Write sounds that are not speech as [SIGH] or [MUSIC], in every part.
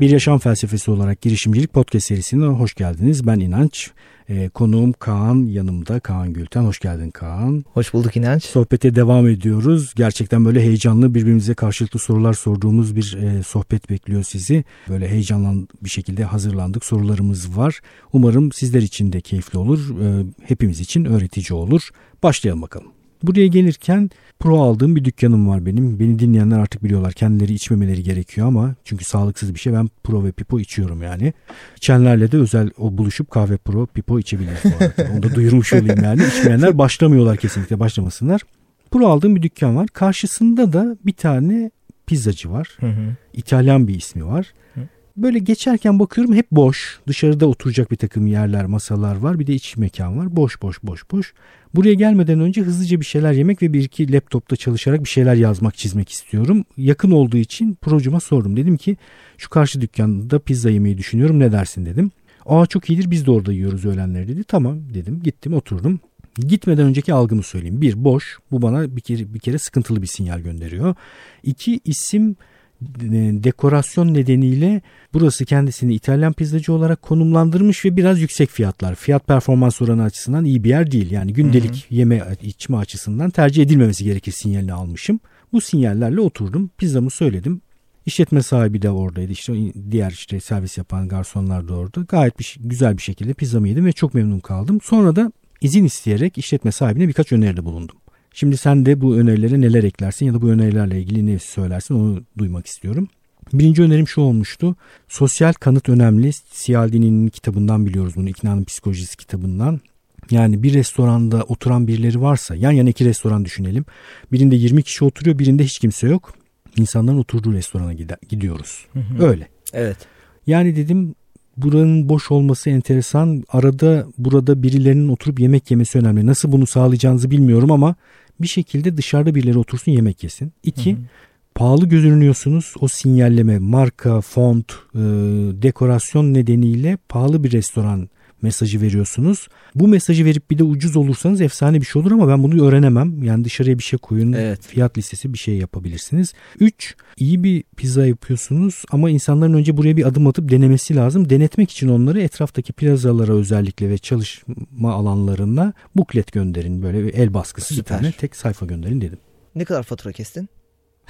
Bir Yaşam Felsefesi olarak girişimcilik podcast serisine hoş geldiniz. Ben İnanç. E, konuğum Kaan yanımda. Kaan Gülten. Hoş geldin Kaan. Hoş bulduk İnanç. Sohbete devam ediyoruz. Gerçekten böyle heyecanlı birbirimize karşılıklı sorular sorduğumuz bir e, sohbet bekliyor sizi. Böyle heyecanlı bir şekilde hazırlandık. Sorularımız var. Umarım sizler için de keyifli olur. E, hepimiz için öğretici olur. Başlayalım bakalım. Buraya gelirken pro aldığım bir dükkanım var benim. Beni dinleyenler artık biliyorlar. Kendileri içmemeleri gerekiyor ama çünkü sağlıksız bir şey. Ben pro ve pipo içiyorum yani. İçenlerle de özel o buluşup kahve pro, pipo içebiliriz bu arada. Onu da duyurmuş olayım yani. İçmeyenler başlamıyorlar kesinlikle başlamasınlar. Pro aldığım bir dükkan var. Karşısında da bir tane pizzacı var. Hı hı. İtalyan bir ismi var. Hı. Böyle geçerken bakıyorum hep boş. Dışarıda oturacak bir takım yerler, masalar var. Bir de iç mekan var. Boş boş boş boş. Buraya gelmeden önce hızlıca bir şeyler yemek ve bir iki laptopta çalışarak bir şeyler yazmak, çizmek istiyorum. Yakın olduğu için projuma sordum. Dedim ki şu karşı dükkanda pizza yemeyi düşünüyorum ne dersin dedim. Aa çok iyidir biz de orada yiyoruz öğlenleri dedi. Tamam dedim gittim oturdum. Gitmeden önceki algımı söyleyeyim. Bir boş bu bana bir kere, bir kere sıkıntılı bir sinyal gönderiyor. İki isim dekorasyon nedeniyle burası kendisini İtalyan pizzacı olarak konumlandırmış ve biraz yüksek fiyatlar. Fiyat performans oranı açısından iyi bir yer değil. Yani gündelik hı hı. yeme içme açısından tercih edilmemesi gerekir sinyalini almışım. Bu sinyallerle oturdum. Pizzamı söyledim. İşletme sahibi de oradaydı. İşte diğer işte servis yapan garsonlar da orada. Gayet bir, güzel bir şekilde pizzamı yedim ve çok memnun kaldım. Sonra da izin isteyerek işletme sahibine birkaç öneride bulundum. Şimdi sen de bu önerilere neler eklersin ya da bu önerilerle ilgili ne söylersin onu duymak istiyorum. Birinci önerim şu olmuştu. Sosyal kanıt önemli. Cialdini'nin kitabından biliyoruz bunu. İknanın Psikolojisi kitabından. Yani bir restoranda oturan birileri varsa yan yana iki restoran düşünelim. Birinde 20 kişi oturuyor birinde hiç kimse yok. İnsanların oturduğu restorana gidiyoruz. Hı hı. Öyle. Evet. Yani dedim buranın boş olması enteresan. Arada burada birilerinin oturup yemek yemesi önemli. Nasıl bunu sağlayacağınızı bilmiyorum ama bir şekilde dışarıda birileri otursun yemek yesin. İki, hı hı. pahalı görünüyorsunuz. O sinyalleme, marka, font, e, dekorasyon nedeniyle pahalı bir restoran mesajı veriyorsunuz. Bu mesajı verip bir de ucuz olursanız efsane bir şey olur ama ben bunu öğrenemem. Yani dışarıya bir şey koyun. Evet. Fiyat listesi bir şey yapabilirsiniz. 3. iyi bir pizza yapıyorsunuz ama insanların önce buraya bir adım atıp denemesi lazım. Denetmek için onları etraftaki plazalara özellikle ve çalışma alanlarına buklet gönderin. Böyle bir el baskısı Süper. bir tane tek sayfa gönderin dedim. Ne kadar fatura kestin? [LAUGHS]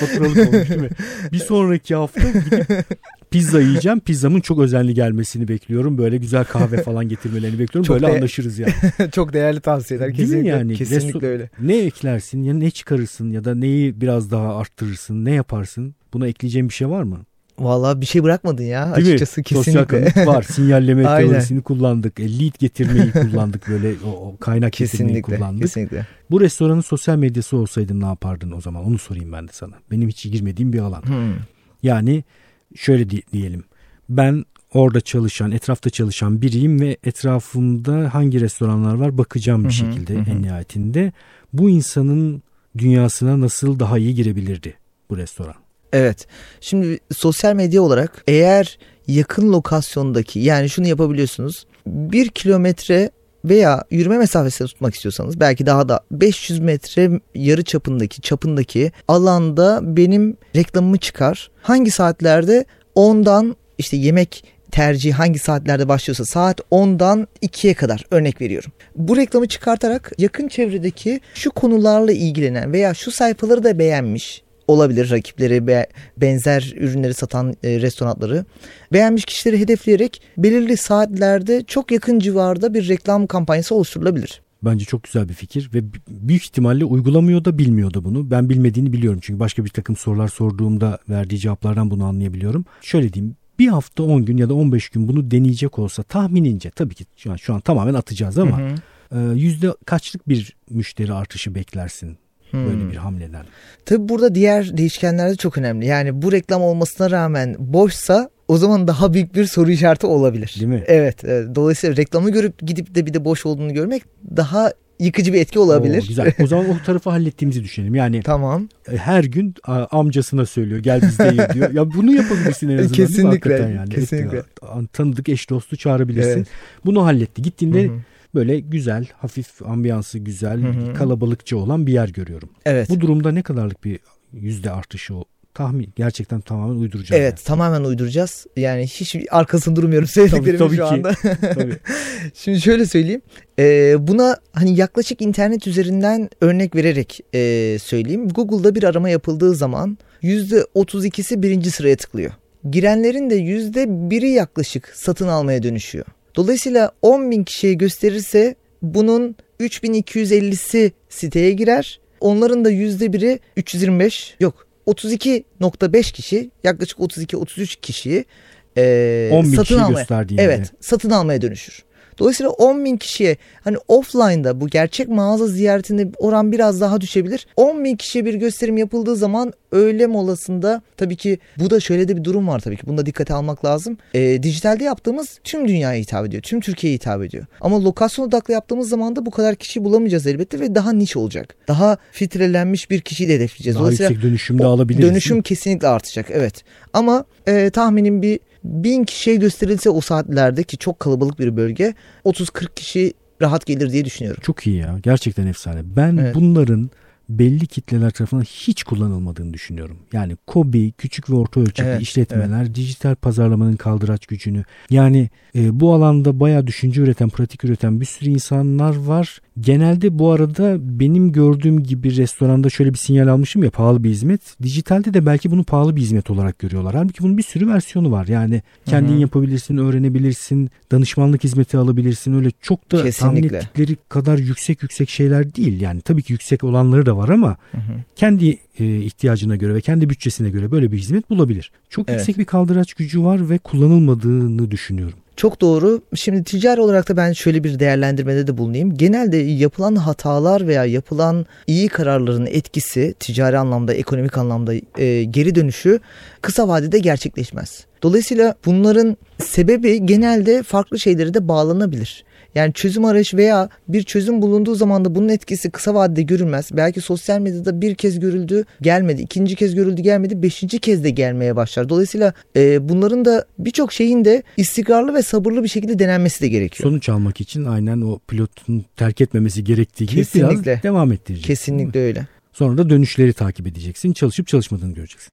Faturalık olmuş değil mi? Bir sonraki hafta gidip [LAUGHS] pizza yiyeceğim. Pizzamın çok özenli gelmesini bekliyorum. Böyle güzel kahve [LAUGHS] falan getirmelerini bekliyorum. Çok Böyle de- anlaşırız yani. [LAUGHS] çok değerli tavsiyeler. Değil kesinlikle, yani? Kesinlikle öyle. Ne eklersin ya ne çıkarırsın ya da neyi biraz daha arttırırsın ne yaparsın? Buna ekleyeceğim bir şey var mı? Vallahi bir şey bırakmadın ya Değil açıkçası mi? kesinlikle. Sosyal var. [LAUGHS] Sinyalleme teorisini kullandık. E, lead getirmeyi kullandık böyle o, o kaynak kesinlikle, getirmeyi kullandık. Kesinlikle. Bu restoranın sosyal medyası olsaydın ne yapardın o zaman? Onu sorayım ben de sana. Benim hiç girmediğim bir alan. Hmm. Yani şöyle diyelim. Ben orada çalışan, etrafta çalışan biriyim ve etrafımda hangi restoranlar var bakacağım bir şekilde hı hı. en nihayetinde. Bu insanın dünyasına nasıl daha iyi girebilirdi bu restoran? Evet. Şimdi sosyal medya olarak eğer yakın lokasyondaki yani şunu yapabiliyorsunuz. Bir kilometre veya yürüme mesafesi tutmak istiyorsanız belki daha da 500 metre yarı çapındaki çapındaki alanda benim reklamımı çıkar. Hangi saatlerde 10'dan işte yemek tercih hangi saatlerde başlıyorsa saat 10'dan 2'ye kadar örnek veriyorum. Bu reklamı çıkartarak yakın çevredeki şu konularla ilgilenen veya şu sayfaları da beğenmiş olabilir rakipleri be, benzer ürünleri satan e, restoranları beğenmiş kişileri hedefleyerek belirli saatlerde çok yakın civarda bir reklam kampanyası oluşturulabilir. Bence çok güzel bir fikir ve büyük ihtimalle uygulamıyor da bilmiyor da bunu. Ben bilmediğini biliyorum çünkü başka bir takım sorular sorduğumda verdiği cevaplardan bunu anlayabiliyorum. Şöyle diyeyim bir hafta 10 gün ya da 15 gün bunu deneyecek olsa tahminince tabii ki şu an, şu an tamamen atacağız ama hı hı. E, yüzde kaçlık bir müşteri artışı beklersin Hmm. Böyle bir hamleden. Tabi burada diğer değişkenler de çok önemli. Yani bu reklam olmasına rağmen boşsa o zaman daha büyük bir soru işareti olabilir. Değil mi? Evet. evet. Dolayısıyla reklamı görüp gidip de bir de boş olduğunu görmek daha yıkıcı bir etki olabilir. Oo, güzel. O zaman o tarafı hallettiğimizi düşünelim. Yani tamam. E, her gün amcasına söylüyor gel bizde ye diyor. Ya bunu yapabilirsin en azından. Kesinlikle. Yani. Kesinlikle. tanıdık eş dostu çağırabilirsin. Evet. Bunu halletti. Gittiğinde Hı-hı böyle güzel, hafif ambiyansı güzel, hı hı. kalabalıkça olan bir yer görüyorum. Evet. Bu durumda ne kadarlık bir yüzde artışı tahmin gerçekten tamamen uyduracağız. Evet yani. tamamen uyduracağız. Yani hiç arkasını durmuyorum [LAUGHS] söylediklerimi Tabii, tabii şu ki. anda. Tabii. [LAUGHS] Şimdi şöyle söyleyeyim. Ee, buna hani yaklaşık internet üzerinden örnek vererek e, söyleyeyim. Google'da bir arama yapıldığı zaman %32'si birinci sıraya tıklıyor. Girenlerin de %1'i yaklaşık satın almaya dönüşüyor. Dolayısıyla 10 bin kişiye gösterirse bunun 3250'si siteye girer. Onların da %1'i 325 yok 32.5 kişi yaklaşık 32-33 kişiyi e, 10 bin satın kişi almaya, gösterdiğinde. Evet satın almaya dönüşür. Dolayısıyla 10 bin kişiye hani offline'da bu gerçek mağaza ziyaretinde oran biraz daha düşebilir. 10 bin kişiye bir gösterim yapıldığı zaman öğle molasında tabii ki bu da şöyle de bir durum var tabii ki. Bunu da dikkate almak lazım. E, dijitalde yaptığımız tüm dünyaya hitap ediyor. Tüm Türkiye'ye hitap ediyor. Ama lokasyon odaklı yaptığımız zaman da bu kadar kişi bulamayacağız elbette ve daha niş olacak. Daha filtrelenmiş bir kişiyi de hedefleyeceğiz. Daha yüksek dönüşümde alabiliriz. Dönüşüm kesinlikle artacak evet. Ama e, tahminim bir bin kişiye gösterilse o saatlerde ki çok kalabalık bir bölge 30-40 kişi rahat gelir diye düşünüyorum. Çok iyi ya. Gerçekten efsane. Ben Evet. bunların belli kitleler tarafından hiç kullanılmadığını düşünüyorum. Yani KOBİ, küçük ve orta ölçekli Evet, işletmeler, dijital pazarlamanın kaldıraç gücünü. Yani e, bu alanda bayağı düşünce üreten, pratik üreten bir sürü insanlar var. Genelde bu arada benim gördüğüm gibi restoranda şöyle bir sinyal almışım ya pahalı bir hizmet. Dijitalde de belki bunu pahalı bir hizmet olarak görüyorlar. Halbuki bunun bir sürü versiyonu var. Yani kendin Hı hı. yapabilirsin, öğrenebilirsin, danışmanlık hizmeti alabilirsin. Öyle çok da tahmin Kesinlikle. ettikleri kadar yüksek yüksek şeyler değil. Yani tabii ki yüksek olanları da var ama kendi e, ihtiyacına göre ve kendi bütçesine göre böyle bir hizmet bulabilir. Çok Evet. yüksek bir kaldıraç gücü var ve kullanılmadığını düşünüyorum. Çok doğru. Şimdi ticari olarak da ben şöyle bir değerlendirmede de bulunayım. Genelde yapılan hatalar veya yapılan iyi kararların etkisi ticari anlamda, ekonomik anlamda e, geri dönüşü kısa vadede gerçekleşmez. Dolayısıyla bunların sebebi genelde farklı şeylere de bağlanabilir. Yani çözüm arayış veya bir çözüm bulunduğu zaman da bunun etkisi kısa vadede görülmez. Belki sosyal medyada bir kez görüldü gelmedi, ikinci kez görüldü gelmedi, beşinci kez de gelmeye başlar. Dolayısıyla e, bunların da birçok şeyin de istikrarlı ve sabırlı bir şekilde denenmesi de gerekiyor. Sonuç almak için aynen o pilotun terk etmemesi gerektiği gibi Kesinlikle. biraz devam ettireceksin. Kesinlikle öyle. Sonra da dönüşleri takip edeceksin. Çalışıp çalışmadığını göreceksin.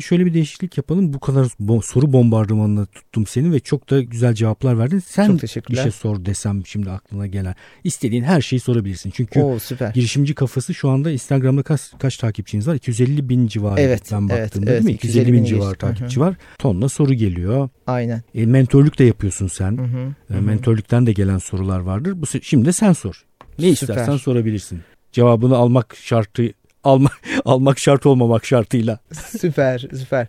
Şöyle bir değişiklik yapalım. Bu kadar bo- soru bombardımanına tuttum seni ve çok da güzel cevaplar verdin. Sen bir şey sor desem şimdi aklına gelen. İstediğin her şeyi sorabilirsin. Çünkü Oo süper. girişimci kafası şu anda Instagram'da kaç, kaç takipçiniz var? 250 bin civarı. Evet, Ben evet, baktığımda evet, değil mi? 250 bin 250 bin civarı takipçi var. Tonla soru geliyor. Aynen. E, mentorluk da yapıyorsun sen. Hı hı, E, hı hı. Mentörlükten de gelen sorular vardır. Bu şimdi de sen sor. Ne Süper. istersen sorabilirsin. Cevabını almak şartı almak [LAUGHS] almak şart olmamak şartıyla. süper süper.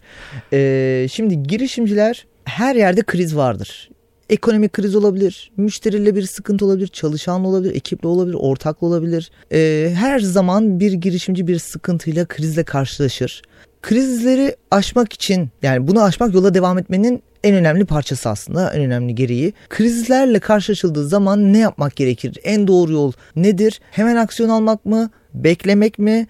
Ee, şimdi girişimciler her yerde kriz vardır. Ekonomik kriz olabilir, müşteriyle bir sıkıntı olabilir, çalışanla olabilir, ekiple olabilir, ortakla olabilir. Ee, her zaman bir girişimci bir sıkıntıyla, krizle karşılaşır. Krizleri aşmak için yani bunu aşmak yola devam etmenin en önemli parçası aslında en önemli gereği. Krizlerle karşılaşıldığı zaman ne yapmak gerekir? En doğru yol nedir? Hemen aksiyon almak mı? Beklemek mi?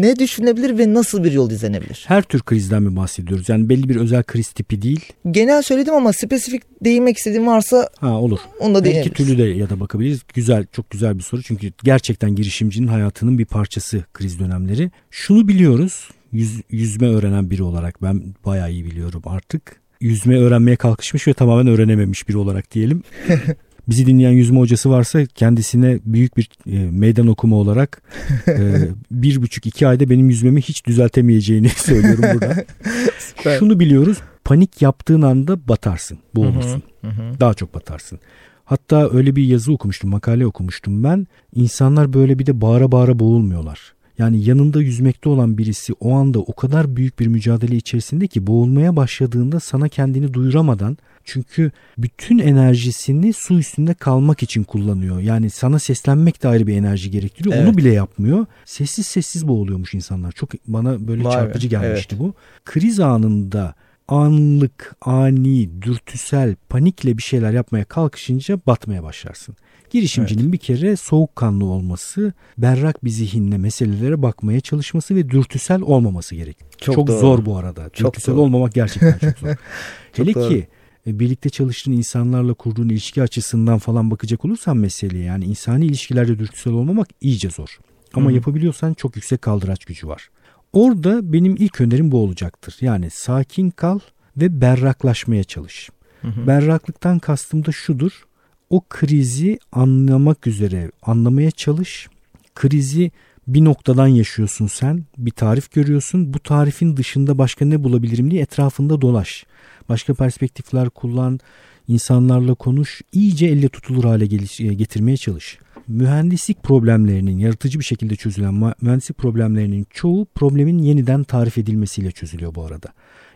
Ne düşünebilir ve nasıl bir yol izlenebilir? Her tür krizden mi bahsediyoruz? Yani belli bir özel kriz tipi değil. Genel söyledim ama spesifik değinmek istediğim varsa Ha olur. onu da Her iki türlü de ya da bakabiliriz. Güzel, çok güzel bir soru. Çünkü gerçekten girişimcinin hayatının bir parçası kriz dönemleri. Şunu biliyoruz. Yüz, yüzme öğrenen biri olarak ben bayağı iyi biliyorum artık. Yüzme öğrenmeye kalkışmış ve tamamen öğrenememiş biri olarak diyelim. [LAUGHS] Bizi dinleyen yüzme hocası varsa kendisine büyük bir e, meydan okuma olarak e, [LAUGHS] bir buçuk iki ayda benim yüzmemi hiç düzeltemeyeceğini [LAUGHS] söylüyorum burada. Şunu biliyoruz panik yaptığın anda batarsın boğulursun Hı hı. daha çok batarsın. Hatta öyle bir yazı okumuştum, makale okumuştum ben. İnsanlar böyle bir de bağıra bağıra boğulmuyorlar. Yani yanında yüzmekte olan birisi o anda o kadar büyük bir mücadele içerisinde ki boğulmaya başladığında sana kendini duyuramadan çünkü bütün enerjisini su üstünde kalmak için kullanıyor. Yani sana seslenmek de ayrı bir enerji gerektiriyor. Evet. Onu bile yapmıyor. Sessiz sessiz boğuluyormuş insanlar. Çok bana böyle be, çarpıcı gelmişti bu. Kriz anında anlık, ani, dürtüsel, panikle bir şeyler yapmaya kalkışınca batmaya başlarsın. Girişimcinin bir kere soğukkanlı olması, berrak bir zihinle meselelere bakmaya çalışması ve dürtüsel olmaması gerek. Çok Çok, doğru. zor bu arada. Çok dürtüsel doğru. olmamak gerçekten çok zor. [LAUGHS] Çok Hele doğru. ki e, birlikte çalıştığın insanlarla kurduğun ilişki açısından falan bakacak olursan meseleye yani insani ilişkilerde dürtüsel olmamak iyice zor. Ama Hı hı. yapabiliyorsan çok yüksek kaldıraç gücü var. Orada benim ilk önerim bu olacaktır. Yani sakin kal ve berraklaşmaya çalış. Hı hı. Berraklıktan kastım da şudur. O krizi anlamak üzere anlamaya çalış. Krizi bir noktadan yaşıyorsun sen. Bir tarif görüyorsun. Bu tarifin dışında başka ne bulabilirim diye etrafında dolaş. Başka perspektifler kullan. insanlarla konuş. iyice elle tutulur hale getirmeye çalış. Mühendislik problemlerinin yaratıcı bir şekilde çözülen mühendislik problemlerinin çoğu problemin yeniden tarif edilmesiyle çözülüyor bu arada.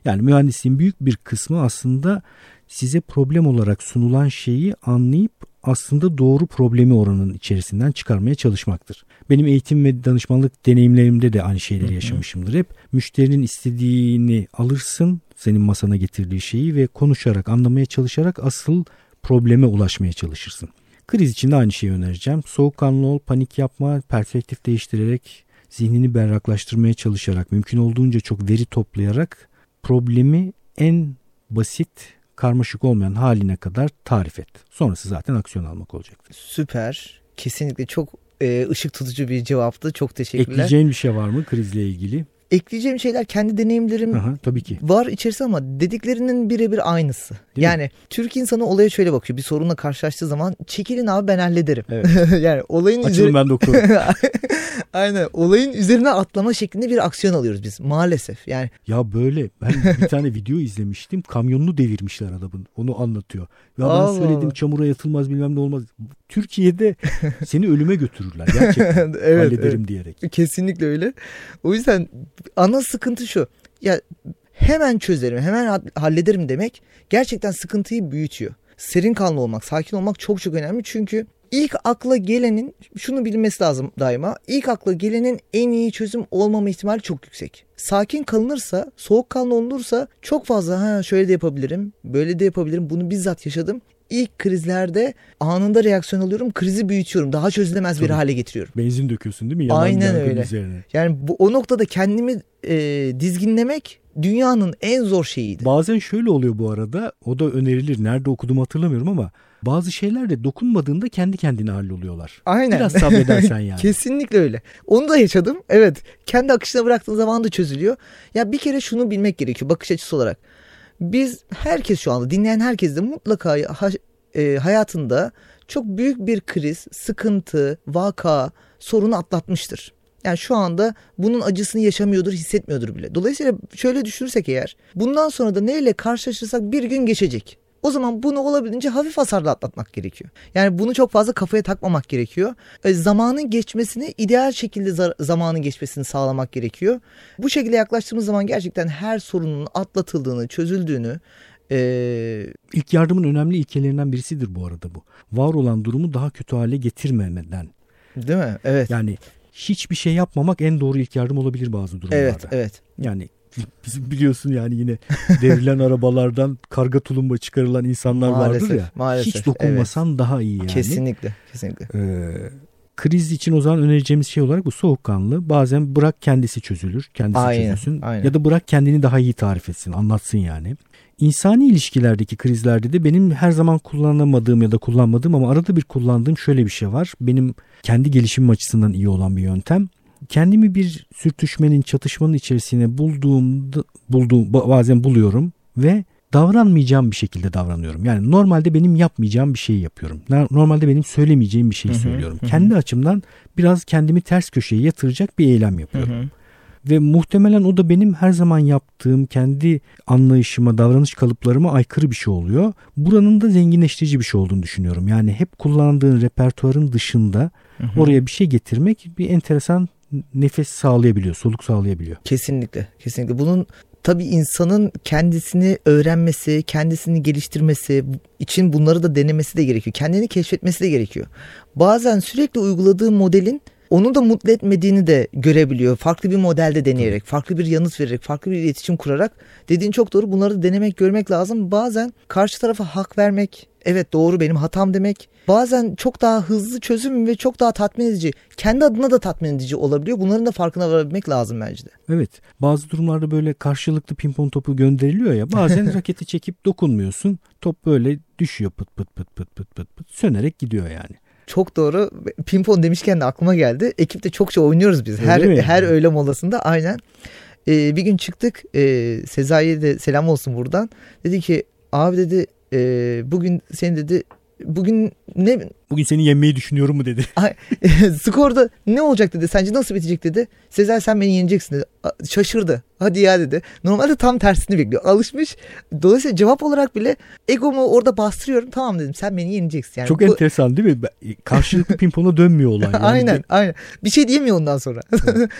Yani mühendisliğin büyük bir kısmı aslında size problem olarak sunulan şeyi anlayıp aslında doğru problemi oranın içerisinden çıkarmaya çalışmaktır. Benim eğitim ve danışmanlık deneyimlerimde de aynı şeyleri yaşamışımdır hep. Müşterinin istediğini alırsın, senin masana getirdiği şeyi ve konuşarak, anlamaya çalışarak asıl probleme ulaşmaya çalışırsın. Kriz için de aynı şeyi önereceğim. Soğukkanlı ol, panik yapma, perspektif değiştirerek, zihnini berraklaştırmaya çalışarak, mümkün olduğunca çok veri toplayarak problemi en basit karmaşık olmayan haline kadar tarif et. Sonrası zaten aksiyon almak olacaktır. Süper. Kesinlikle çok e, ışık tutucu bir cevaptı. Çok teşekkürler. Ekleyeceğin bir şey var mı krizle ilgili? ekleyeceğim şeyler kendi deneyimlerim Aha, tabii ki. var içerisinde ama dediklerinin birebir aynısı. Değil yani mi? Türk insanı olaya şöyle bakıyor. Bir sorunla karşılaştığı zaman çekilin abi ben hallederim. Evet. [LAUGHS] yani olayın Açılın üzeri... ben dokunurum. [LAUGHS] Aynen. Olayın üzerine atlama şeklinde bir aksiyon alıyoruz biz maalesef. Yani Ya böyle ben bir [LAUGHS] tane video izlemiştim. Kamyonunu devirmişler adamın. Onu anlatıyor. Ya ben söyledim Allah. çamura yatılmaz bilmem ne olmaz. Türkiye'de seni ölüme götürürler gerçekten. evet, hallederim evet. diyerek. Kesinlikle öyle. O yüzden ana sıkıntı şu. Ya hemen çözerim, hemen hallederim demek gerçekten sıkıntıyı büyütüyor. Serin kanlı olmak, sakin olmak çok çok önemli. Çünkü ilk akla gelenin şunu bilmesi lazım daima. İlk akla gelenin en iyi çözüm olmama ihtimali çok yüksek. Sakin kalınırsa, soğuk kanlı olunursa çok fazla ha şöyle de yapabilirim, böyle de yapabilirim. Bunu bizzat yaşadım ilk krizlerde anında reaksiyon alıyorum. Krizi büyütüyorum. Daha çözülemez Tabii. bir hale getiriyorum. Benzin döküyorsun değil mi? Yalan Aynen öyle. Üzerine. Yani bu, o noktada kendimi e, dizginlemek dünyanın en zor şeyiydi. Bazen şöyle oluyor bu arada. O da önerilir. Nerede okudum hatırlamıyorum ama bazı şeyler de dokunmadığında kendi kendine halloluyorlar. Aynen. Biraz sabredersen yani. [LAUGHS] Kesinlikle öyle. Onu da yaşadım. Evet. Kendi akışına bıraktığın zaman da çözülüyor. Ya bir kere şunu bilmek gerekiyor bakış açısı olarak biz herkes şu anda dinleyen herkes de mutlaka e, hayatında çok büyük bir kriz, sıkıntı, vaka, sorunu atlatmıştır. Yani şu anda bunun acısını yaşamıyordur, hissetmiyordur bile. Dolayısıyla şöyle düşünürsek eğer bundan sonra da neyle karşılaşırsak bir gün geçecek. O zaman bunu olabildiğince hafif hasarla atlatmak gerekiyor. Yani bunu çok fazla kafaya takmamak gerekiyor. E, zamanın geçmesini ideal şekilde zamanın geçmesini sağlamak gerekiyor. Bu şekilde yaklaştığımız zaman gerçekten her sorunun atlatıldığını, çözüldüğünü ee, İlk yardımın önemli ilkelerinden birisidir bu arada bu. Var olan durumu daha kötü hale getirmemeden. Değil mi? Evet. Yani hiçbir şey yapmamak en doğru ilk yardım olabilir bazı durumlarda. Evet, evet. Yani [LAUGHS] bizim biliyorsun yani yine devrilen [LAUGHS] arabalardan karga tulumba çıkarılan insanlar maalesef, vardır ya. Maalesef. Hiç dokunmasan evet. daha iyi yani. Kesinlikle, kesinlikle. Ee, kriz için o zaman önereceğimiz şey olarak bu soğukkanlı. Bazen bırak kendisi çözülür, kendisi aynen, çözülsün aynen. ya da bırak kendini daha iyi tarif etsin, anlatsın yani. İnsani ilişkilerdeki krizlerde de benim her zaman kullanamadığım ya da kullanmadığım ama arada bir kullandığım şöyle bir şey var. Benim kendi gelişimim açısından iyi olan bir yöntem kendimi bir sürtüşmenin, çatışmanın içerisine bulduğumda bulduğum bazen buluyorum ve davranmayacağım bir şekilde davranıyorum. Yani normalde benim yapmayacağım bir şeyi yapıyorum. Normalde benim söylemeyeceğim bir şeyi hı hı, söylüyorum. Hı. Kendi açımdan biraz kendimi ters köşeye yatıracak bir eylem yapıyorum. Hı hı. Ve muhtemelen o da benim her zaman yaptığım kendi anlayışıma, davranış kalıplarıma aykırı bir şey oluyor. Buranın da zenginleştirici bir şey olduğunu düşünüyorum. Yani hep kullandığın repertuarın dışında hı hı. oraya bir şey getirmek bir enteresan nefes sağlayabiliyor, soluk sağlayabiliyor. Kesinlikle, kesinlikle. Bunun tabii insanın kendisini öğrenmesi, kendisini geliştirmesi için bunları da denemesi de gerekiyor. Kendini keşfetmesi de gerekiyor. Bazen sürekli uyguladığı modelin onu da mutlu etmediğini de görebiliyor. Farklı bir modelde deneyerek, farklı bir yanıt vererek, farklı bir iletişim kurarak. Dediğin çok doğru. Bunları da denemek, görmek lazım. Bazen karşı tarafa hak vermek, evet doğru benim hatam demek. Bazen çok daha hızlı çözüm ve çok daha tatmin edici. Kendi adına da tatmin edici olabiliyor. Bunların da farkına varabilmek lazım bence de. Evet. Bazı durumlarda böyle karşılıklı pimpon topu gönderiliyor ya. Bazen [LAUGHS] raketi çekip dokunmuyorsun. Top böyle düşüyor pıt pıt pıt pıt pıt pıt pıt sönerek gidiyor yani. Çok doğru. Pimpon demişken de aklıma geldi. Ekipte çokça oynuyoruz biz. Her Öyle mi? her öğle molasında aynen. Ee, bir gün çıktık. Ee, Sezai'ye de selam olsun buradan. Dedi ki abi dedi e, bugün seni dedi bugün ne Bugün seni yenmeyi düşünüyorum mu dedi. [LAUGHS] [LAUGHS] skorda ne olacak dedi. Sence nasıl bitecek dedi. Sezer sen beni yeneceksin dedi. Şaşırdı. Hadi ya dedi. Normalde tam tersini bekliyor. Alışmış. Dolayısıyla cevap olarak bile egomu orada bastırıyorum. Tamam dedim sen beni yeneceksin. Yani Çok bu- enteresan değil mi? Ben- Karşılıklı [LAUGHS] pimpona dönmüyor olay. Yani aynen aynen. Bir şey diyemiyor ondan sonra.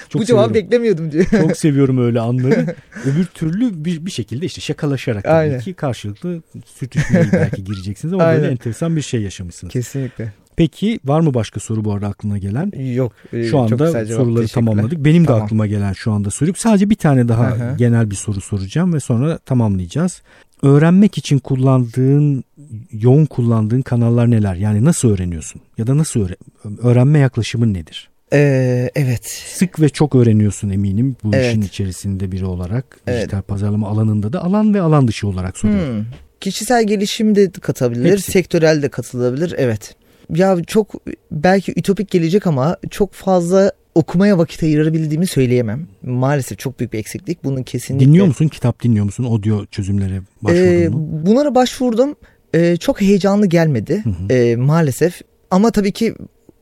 Çok bu cevabı beklemiyordum diyor. Çok seviyorum öyle anları. Öbür türlü bir, bir şekilde işte şakalaşarak tabii Aynen. ki karşılıklı sürtüşmeye belki gireceksiniz ama böyle Aynen. enteresan bir şey yaşamışsınız. Kesinlikle. Peki var mı başka soru bu arada aklına gelen? Yok. e, Şu anda soruları tamamladık. Benim de Tamam. aklıma gelen şu anda soru yok. Sadece bir tane daha hı. genel bir soru soracağım ve sonra tamamlayacağız. Öğrenmek için kullandığın, yoğun kullandığın kanallar neler? Yani nasıl öğreniyorsun? Ya da nasıl öğre- öğrenme yaklaşımın nedir? Ee, evet. Sık ve çok öğreniyorsun eminim bu Evet. işin içerisinde biri olarak. Evet. Dijital pazarlama alanında da alan ve alan dışı olarak soruyorum. Hmm. Kişisel gelişim de katabilir, Hepsi. sektörel de katılabilir. Evet. Ya çok belki ütopik gelecek ama çok fazla okumaya vakit ayırabildiğimi söyleyemem. Maalesef çok büyük bir eksiklik. Bunun kesinlikle. Dinliyor musun? Kitap dinliyor musun? Audio çözümlere başvurdun Ee, mu? bunlara başvurdum. Ee, çok heyecanlı gelmedi Hı hı. ee, maalesef. Ama tabii ki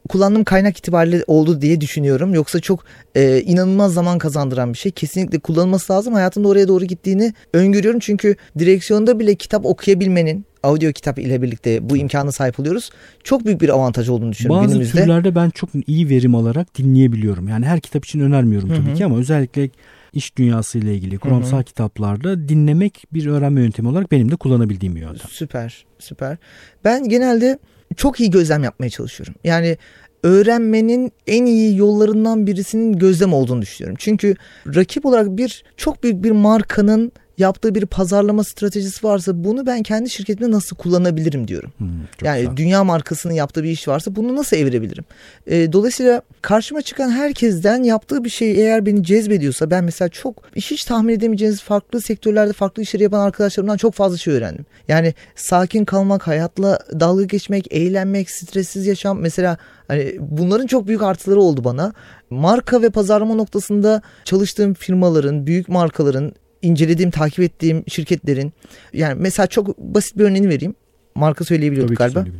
kullandığım kaynak itibariyle oldu diye düşünüyorum. Yoksa çok e, inanılmaz zaman kazandıran bir şey. Kesinlikle kullanılması lazım. Hayatımda oraya doğru gittiğini öngörüyorum. Çünkü direksiyonda bile kitap okuyabilmenin audio kitap ile birlikte bu imkana sahip oluyoruz. Çok büyük bir avantaj olduğunu düşünüyorum Bazı günümüzde. türlerde ben çok iyi verim alarak dinleyebiliyorum. Yani her kitap için önermiyorum tabii hı. ki ama özellikle iş dünyası ile ilgili kuramsal hı. kitaplarda dinlemek bir öğrenme yöntemi olarak benim de kullanabildiğim bir yöntem. Süper, süper. Ben genelde çok iyi gözlem yapmaya çalışıyorum. Yani öğrenmenin en iyi yollarından birisinin gözlem olduğunu düşünüyorum. Çünkü rakip olarak bir çok büyük bir markanın yaptığı bir pazarlama stratejisi varsa bunu ben kendi şirketimde nasıl kullanabilirim diyorum. Hmm, yani güzel. dünya markasının yaptığı bir iş varsa bunu nasıl evirebilirim? Ee, dolayısıyla karşıma çıkan herkesten yaptığı bir şey eğer beni cezbediyorsa ben mesela çok hiç tahmin edemeyeceğiniz farklı sektörlerde farklı işleri yapan arkadaşlarımdan çok fazla şey öğrendim. Yani sakin kalmak, hayatla dalga geçmek, eğlenmek, stressiz yaşam mesela hani bunların çok büyük artıları oldu bana. Marka ve pazarlama noktasında çalıştığım firmaların, büyük markaların incelediğim, takip ettiğim şirketlerin yani mesela çok basit bir örneğini vereyim. Marka söyleyebiliyorduk Tabii galiba.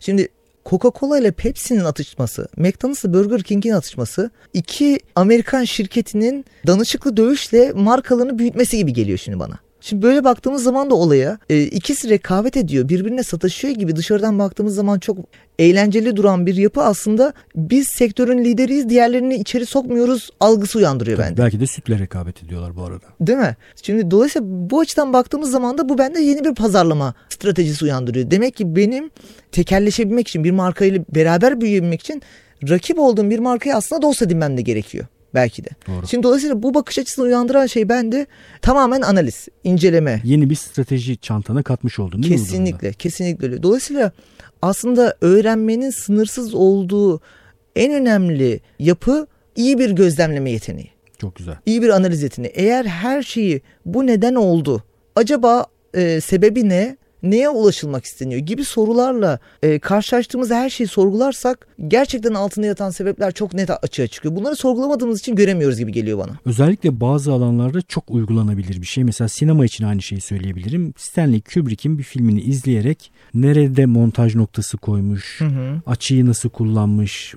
Şimdi Coca-Cola ile Pepsi'nin atışması, McDonald's'la Burger King'in atışması iki Amerikan şirketinin danışıklı dövüşle markalarını büyütmesi gibi geliyor şimdi bana. Şimdi böyle baktığımız zaman da olaya e, ikisi rekabet ediyor, birbirine sataşıyor gibi dışarıdan baktığımız zaman çok eğlenceli duran bir yapı aslında biz sektörün lideriyiz, diğerlerini içeri sokmuyoruz algısı uyandırıyor Tabii, bende. belki de sütle rekabet ediyorlar bu arada. Değil mi? Şimdi dolayısıyla bu açıdan baktığımız zaman da bu bende yeni bir pazarlama stratejisi uyandırıyor. Demek ki benim tekelleşebilmek için bir markayla beraber büyüyebilmek için rakip olduğum bir markayı aslında dost edinmem de gerekiyor. Belki de. Doğru. Şimdi dolayısıyla bu bakış açısını uyandıran şey bende tamamen analiz, inceleme. Yeni bir strateji çantana katmış oldun değil mi? bu durumda? Kesinlikle, kesinlikle öyle. Dolayısıyla aslında öğrenmenin sınırsız olduğu en önemli yapı iyi bir gözlemleme yeteneği. Çok güzel. iyi bir analiz yeteneği. Eğer her şeyi bu neden oldu? Acaba e, sebebi ne? Neye ulaşılmak isteniyor gibi sorularla e, karşılaştığımız her şeyi sorgularsak gerçekten altında yatan sebepler çok net açığa çıkıyor. Bunları sorgulamadığımız için göremiyoruz gibi geliyor bana. Özellikle bazı alanlarda çok uygulanabilir bir şey. Mesela sinema için aynı şeyi söyleyebilirim. Stanley Kubrick'in bir filmini izleyerek nerede montaj noktası koymuş, açıyı nasıl kullanmış,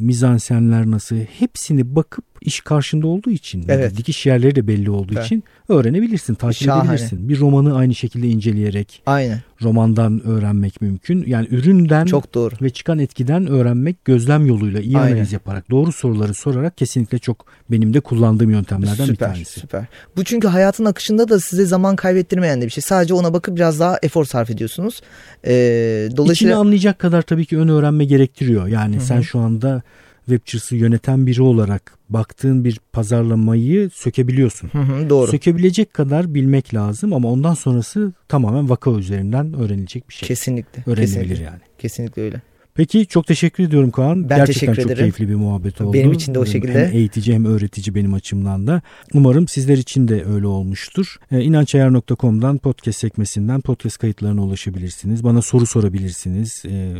mizansenler nasıl hepsini bakıp iş karşında olduğu için, Evet. dikiş yerleri de belli olduğu Evet. için öğrenebilirsin, takip Şahane. edebilirsin. Bir romanı aynı şekilde inceleyerek Aynen. romandan öğrenmek mümkün. Yani üründen Çok doğru. ve çıkan etkiden öğrenmek gözlem yoluyla iyi Aynen. analiz yaparak doğru soruları sorarak kesinlikle çok benim de kullandığım yöntemlerden bir Süper, tanesi. süper. Bu çünkü hayatın akışında da size zaman kaybettirmeyen de bir şey. Sadece ona bakıp biraz daha efor sarf ediyorsunuz. Ee, İçini dolayısıyla anlayacak kadar tabii ki ön öğrenme gerektiriyor. Yani Hı hı. sen şu anda webçısı yöneten biri olarak baktığın bir pazarlamayı sökebiliyorsun. Hı hı, doğru. Sökebilecek kadar bilmek lazım ama ondan sonrası tamamen vaka üzerinden öğrenilecek bir şey. Kesinlikle. Öğrenilebilir kesinlikle, yani. Kesinlikle öyle. Peki çok teşekkür ediyorum Kaan. Ben Gerçekten teşekkür çok ederim. keyifli bir muhabbet oldu. Benim için de o Hem şekilde. eğitici hem öğretici benim açımdan da. Umarım sizler için de öyle olmuştur. Ee, İnançayar.com'dan podcast sekmesinden podcast kayıtlarına ulaşabilirsiniz. Bana soru sorabilirsiniz. Ee,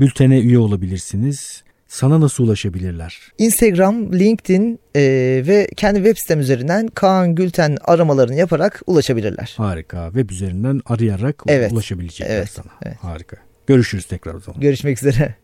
Bültene üye olabilirsiniz. Sana nasıl ulaşabilirler? Instagram, LinkedIn e, ve kendi web sitem üzerinden Kaan Gülten aramalarını yaparak ulaşabilirler. Harika. Web üzerinden arayarak Evet. ulaşabilecekler Evet. sana. Evet. Harika. Görüşürüz tekrar o zaman. Görüşmek üzere.